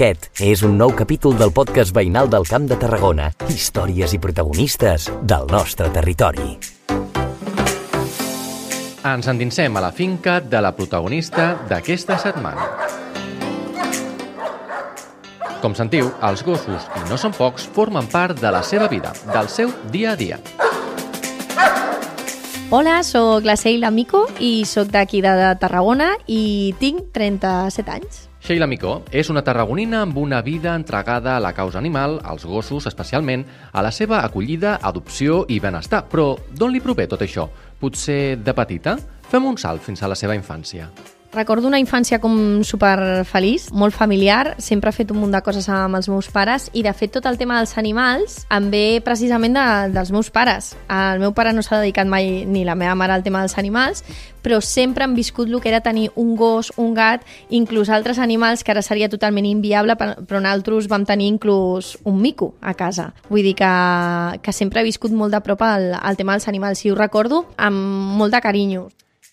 Aquest és un nou capítol del podcast veïnal del Camp de Tarragona. Històries i protagonistes del nostre territori. Ens endinsem a la finca de la protagonista d'aquesta setmana. Com sentiu, els gossos, i no són pocs, formen part de la seva vida, del seu dia a dia. Hola, sóc la Sheila Mico i sóc d'aquí de Tarragona i tinc 37 anys. Sheila Micó és una tarragonina amb una vida entregada a la causa animal, als gossos especialment, a la seva acollida, adopció i benestar. Però d'on li prové tot això? Potser de petita? Fem un salt fins a la seva infància. Recordo una infància com super feliç, molt familiar, sempre he fet un munt de coses amb els meus pares i de fet tot el tema dels animals em ve precisament de, dels meus pares. El meu pare no s'ha dedicat mai, ni la meva mare, al tema dels animals, però sempre han viscut el que era tenir un gos, un gat, inclús altres animals que ara seria totalment inviable, però nosaltres vam tenir inclús un mico a casa. Vull dir que, que sempre he viscut molt de prop el, el tema dels animals i ho recordo amb molt de carinyo.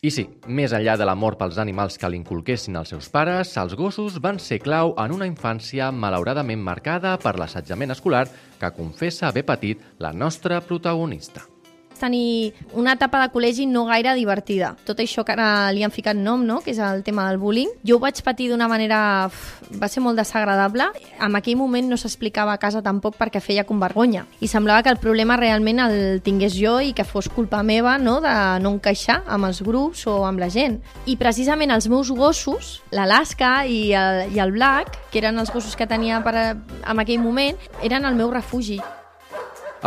I sí, més enllà de l'amor pels animals que li inculquessin els seus pares, els gossos van ser clau en una infància malauradament marcada per l'assetjament escolar que confessa haver patit la nostra protagonista tenir una etapa de col·legi no gaire divertida. Tot això que ara li han ficat nom, no? que és el tema del bullying. Jo ho vaig patir d'una manera... va ser molt desagradable. En aquell moment no s'explicava a casa tampoc perquè feia com vergonya. I semblava que el problema realment el tingués jo i que fos culpa meva no? de no encaixar amb els grups o amb la gent. I precisament els meus gossos, l'Alaska i, el, i el Black, que eren els gossos que tenia per, en aquell moment, eren el meu refugi.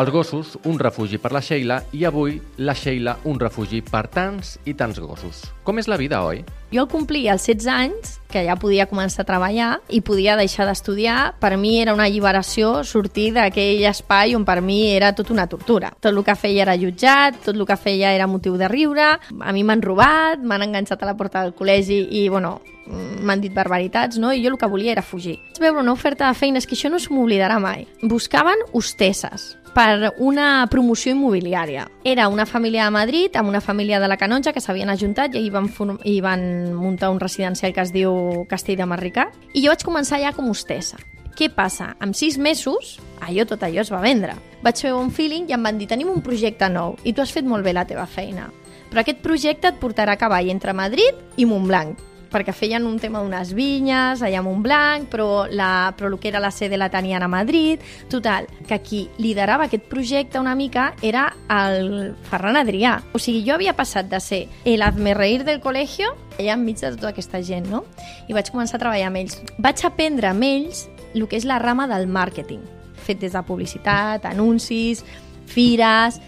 Els gossos, un refugi per la Sheila i avui la Sheila, un refugi per tants i tants gossos. Com és la vida, oi? Jo al complir els 16 anys, que ja podia començar a treballar i podia deixar d'estudiar, per mi era una alliberació sortir d'aquell espai on per mi era tot una tortura. Tot el que feia era jutjat, tot el que feia era motiu de riure, a mi m'han robat, m'han enganxat a la porta del col·legi i, bueno, m'han dit barbaritats, no? I jo el que volia era fugir. Vaig veure una oferta de feines que això no s'oblidarà mai. Buscaven hostesses, per una promoció immobiliària. Era una família de Madrid amb una família de la Canonja que s'havien ajuntat i van, i van muntar un residencial que es diu Castell de Marricà i jo vaig començar ja com hostessa. Què passa? En sis mesos, allò tot allò es va vendre. Vaig fer un feeling i em van dir tenim un projecte nou i tu has fet molt bé la teva feina. Però aquest projecte et portarà a cavall entre Madrid i Montblanc perquè feien un tema d'unes vinyes allà a Montblanc, però, la, però el que era la sede la tenien a Madrid. Total, que qui liderava aquest projecte una mica era el Ferran Adrià. O sigui, jo havia passat de ser el reír del col·legi allà enmig de tota aquesta gent, no? I vaig començar a treballar amb ells. Vaig aprendre amb ells el que és la rama del màrqueting, fet des de publicitat, anuncis, fires...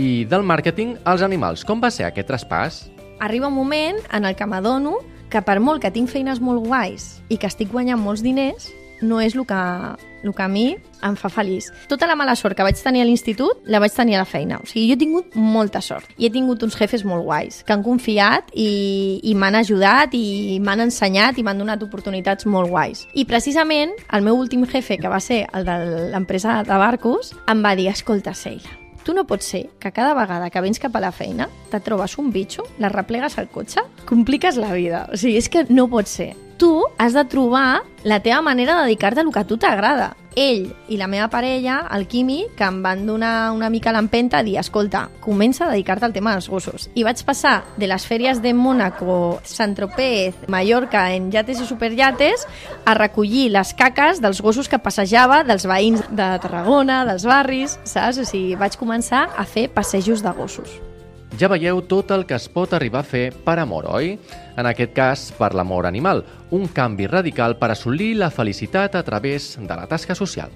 I del màrqueting als animals, com va ser aquest traspàs? Arriba un moment en el que m'adono que per molt que tinc feines molt guais i que estic guanyant molts diners, no és el que, el que a mi em fa feliç. Tota la mala sort que vaig tenir a l'institut la vaig tenir a la feina. O sigui, jo he tingut molta sort. I he tingut uns jefes molt guais, que han confiat i, i m'han ajudat i m'han ensenyat i m'han donat oportunitats molt guais. I precisament el meu últim jefe, que va ser el de l'empresa de barcos, em va dir, escolta, Seila, Tu no pots ser que cada vegada que vens cap a la feina te trobes un bitxo, la replegues al cotxe, compliques la vida. O sigui, és que no pot ser. Tu has de trobar la teva manera de dedicar-te al que a tu t'agrada ell i la meva parella, el Quimi, que em van donar una mica l'empenta a dir, escolta, comença a dedicar-te al tema dels gossos. I vaig passar de les fèries de Mónaco, Sant-Tropez, Mallorca, en yates i superyates, a recollir les caques dels gossos que passejava, dels veïns de Tarragona, dels barris, saps? O sigui, vaig començar a fer passejos de gossos. Ja veieu tot el que es pot arribar a fer per amor, oi? En aquest cas, per l'amor animal, un canvi radical per assolir la felicitat a través de la tasca social.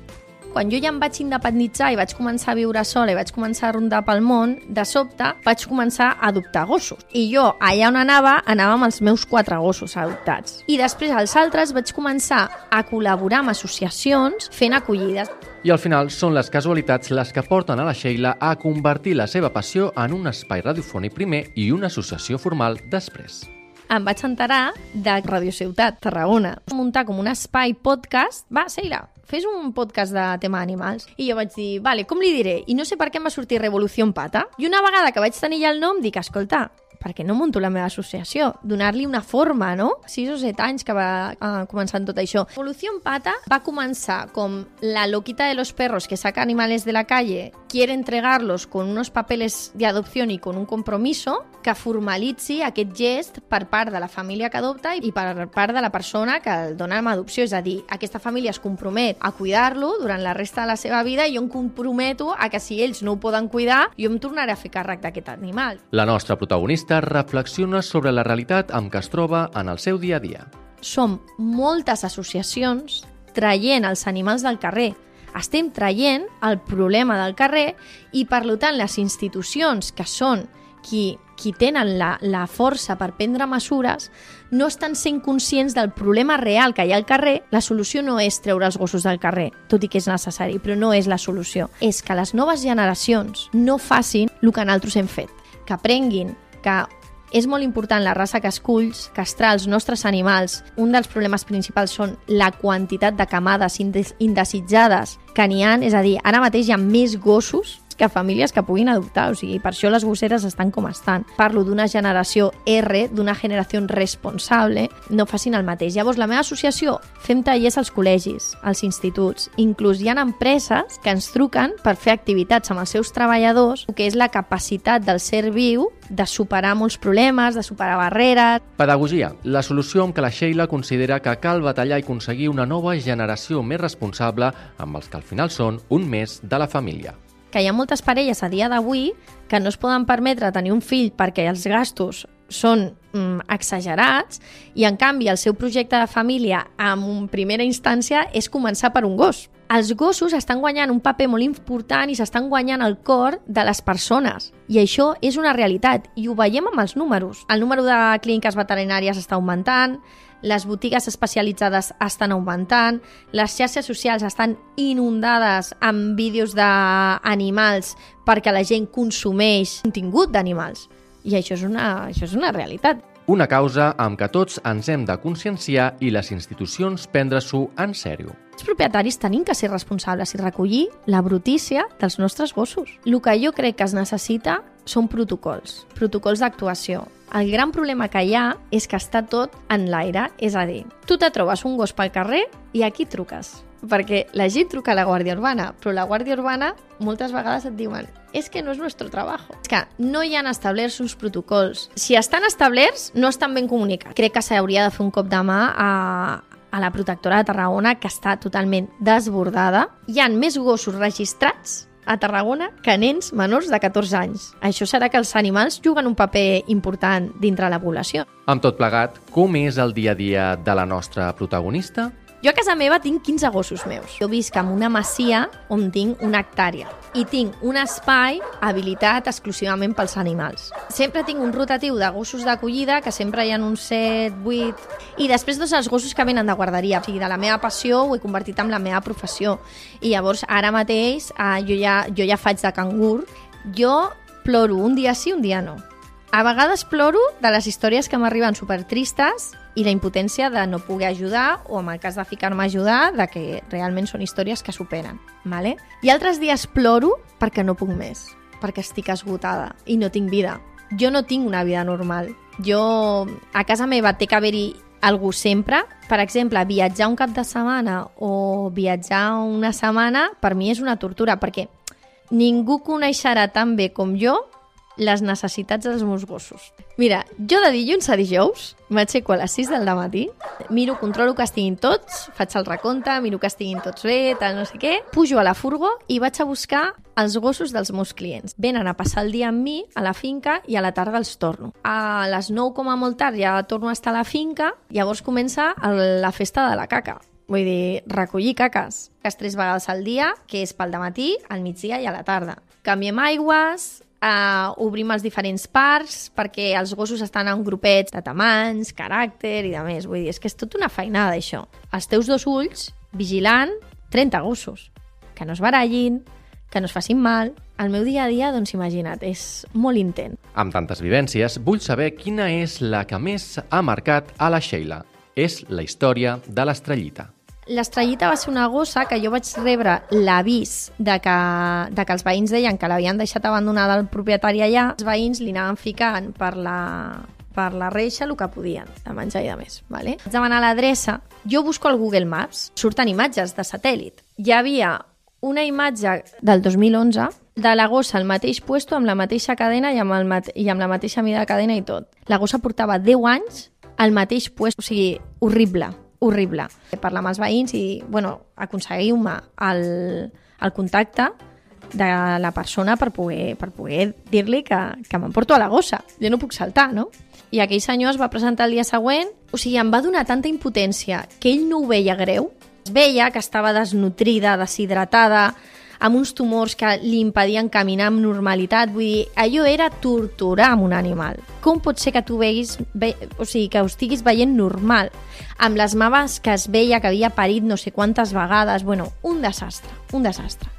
Quan jo ja em vaig independitzar i vaig començar a viure sola i vaig començar a rondar pel món, de sobte vaig començar a adoptar gossos. I jo, allà on anava, anava amb els meus quatre gossos adoptats. I després, als altres, vaig començar a col·laborar amb associacions fent acollides. I al final són les casualitats les que porten a la Sheila a convertir la seva passió en un espai radiofònic primer i una associació formal després em vaig enterar de Radio Ciutat, Tarragona. Muntar com un espai podcast. Va, Seila, fes un podcast de tema animals. I jo vaig dir, vale, com li diré? I no sé per què em va sortir Revolució Pata. I una vegada que vaig tenir ja el nom, dic, escolta, perquè no munto la meva associació? Donar-li una forma, no? 6 o 7 anys que va uh, començar tot això. Evolució Pata va començar com la loquita de los perros que saca animales de la calle, quiere entregarlos con unos papeles de adopción y con un compromiso que formalitzi aquest gest per part de la família que adopta i per part de la persona que el dona amb adopció. És a dir, aquesta família es compromet a cuidar-lo durant la resta de la seva vida i jo em comprometo a que si ells no ho poden cuidar, jo em tornaré a fer càrrec d'aquest animal. La nostra protagonista reflexiona sobre la realitat amb què es troba en el seu dia a dia. Som moltes associacions traient els animals del carrer. Estem traient el problema del carrer i, per tant, les institucions que són qui, qui tenen la, la força per prendre mesures no estan sent conscients del problema real que hi ha al carrer. La solució no és treure els gossos del carrer, tot i que és necessari, però no és la solució. És que les noves generacions no facin el que nosaltres hem fet, que aprenguin que és molt important la raça que esculls, castrar els nostres animals. Un dels problemes principals són la quantitat de camades indesitjades que n'hi ha, és a dir, ara mateix hi ha més gossos que famílies que puguin adoptar, o sigui, per això les gosseres estan com estan. Parlo d'una generació R, d'una generació responsable, no facin el mateix. Llavors, la meva associació, fem tallers als col·legis, als instituts, inclús hi ha empreses que ens truquen per fer activitats amb els seus treballadors, que és la capacitat del ser viu de superar molts problemes, de superar barreres... Pedagogia, la solució amb què la Sheila considera que cal batallar i aconseguir una nova generació més responsable amb els que al final són un més de la família que hi ha moltes parelles a dia d'avui que no es poden permetre tenir un fill perquè els gastos són mm, exagerats i, en canvi, el seu projecte de família en primera instància és començar per un gos. Els gossos estan guanyant un paper molt important i s'estan guanyant el cor de les persones. I això és una realitat i ho veiem amb els números. El número de clíniques veterinàries està augmentant, les botigues especialitzades estan augmentant, les xarxes socials estan inundades amb vídeos d'animals perquè la gent consumeix contingut d'animals. I això és, una, això és una realitat. Una causa amb què tots ens hem de conscienciar i les institucions prendre-s'ho en sèrio. Els propietaris tenim que ser responsables i recollir la brutícia dels nostres gossos. El que jo crec que es necessita són protocols, protocols d'actuació. El gran problema que hi ha és que està tot en l'aire, és a dir, tu te trobes un gos pel carrer i aquí truques perquè la gent truca a la Guàrdia Urbana, però la Guàrdia Urbana moltes vegades et diuen és que no és nostre trabajo. És que no hi han establerts uns protocols. Si estan establerts, no estan ben comunicats. Crec que s'hauria de fer un cop de mà a, a la protectora de Tarragona, que està totalment desbordada. Hi han més gossos registrats a Tarragona que nens menors de 14 anys. Això serà que els animals juguen un paper important dintre la població. Amb tot plegat, com és el dia a dia de la nostra protagonista? Jo a casa meva tinc 15 gossos meus. Jo visc en una masia on tinc una hectàrea i tinc un espai habilitat exclusivament pels animals. Sempre tinc un rotatiu de gossos d'acollida, que sempre hi ha uns 7, 8... I després dos els gossos que venen de guarderia. O sigui, de la meva passió ho he convertit en la meva professió. I llavors, ara mateix, eh, jo, ja, jo ja faig de cangur. Jo ploro un dia sí, un dia no. A vegades ploro de les històries que m'arriben super tristes i la impotència de no poder ajudar o en el cas de ficar-me a ajudar de que realment són històries que superen. Vale? I altres dies ploro perquè no puc més, perquè estic esgotada i no tinc vida. Jo no tinc una vida normal. Jo, a casa meva té que haver-hi algú sempre. Per exemple, viatjar un cap de setmana o viatjar una setmana per mi és una tortura perquè ningú coneixerà tan bé com jo les necessitats dels meus gossos. Mira, jo de dilluns a dijous m'aixeco a les 6 del matí, miro, controlo que estiguin tots, faig el recompte, miro que estiguin tots bé, tal, no sé què, pujo a la furgo i vaig a buscar els gossos dels meus clients. Venen a passar el dia amb mi a la finca i a la tarda els torno. A les 9 com a molt tard ja torno a estar a la finca, llavors comença la festa de la caca. Vull dir, recollir caques. Cas tres vegades al dia, que és pel matí, al migdia i a la tarda. Canviem aigües, Uh, obrim els diferents parcs perquè els gossos estan en grupets de tamanys, caràcter i de més. Vull dir, és que és tot una feinada, això. Els teus dos ulls vigilant 30 gossos. Que no es barallin, que no es facin mal. El meu dia a dia, doncs imagina't, és molt intent. Amb tantes vivències, vull saber quina és la que més ha marcat a la Sheila. És la història de l'estrellita. L'estrellita va ser una gossa que jo vaig rebre l'avís de, que, de que els veïns deien que l'havien deixat abandonada el propietari allà. Els veïns li anaven ficant per la, per la reixa el que podien, de menjar i de més. Vale? Vaig demanar l'adreça. Jo busco al Google Maps, surten imatges de satèl·lit. Hi havia una imatge del 2011 de la gossa al mateix puesto, amb la mateixa cadena i amb, el mate i amb la mateixa mida de cadena i tot. La gossa portava 10 anys al mateix puesto, o sigui, horrible, horrible. Parlar amb els veïns i, bueno, aconseguiu-me el, el contacte de la persona per poder, per poder dir-li que, que m'emporto a la gossa. Jo no puc saltar, no? I aquell senyor es va presentar el dia següent, o sigui, em va donar tanta impotència que ell no ho veia greu. Es veia que estava desnutrida, deshidratada, amb uns tumors que li impedien caminar amb normalitat. Vull dir, allò era torturar amb un animal. Com pot ser que tu veguis, ve, o sigui, que ho estiguis veient normal? Amb les maves que es veia que havia parit no sé quantes vegades. Bueno, un desastre, un desastre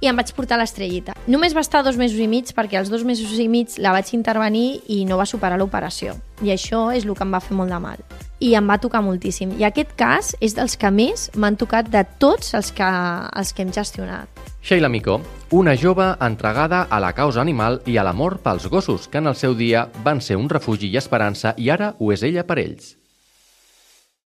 i em vaig portar l'estrellita. Només va estar dos mesos i mig perquè els dos mesos i mig la vaig intervenir i no va superar l'operació. I això és el que em va fer molt de mal. I em va tocar moltíssim. I aquest cas és dels que més m'han tocat de tots els que, els que hem gestionat. Sheila Micó, una jove entregada a la causa animal i a l'amor pels gossos, que en el seu dia van ser un refugi i esperança i ara ho és ella per ells.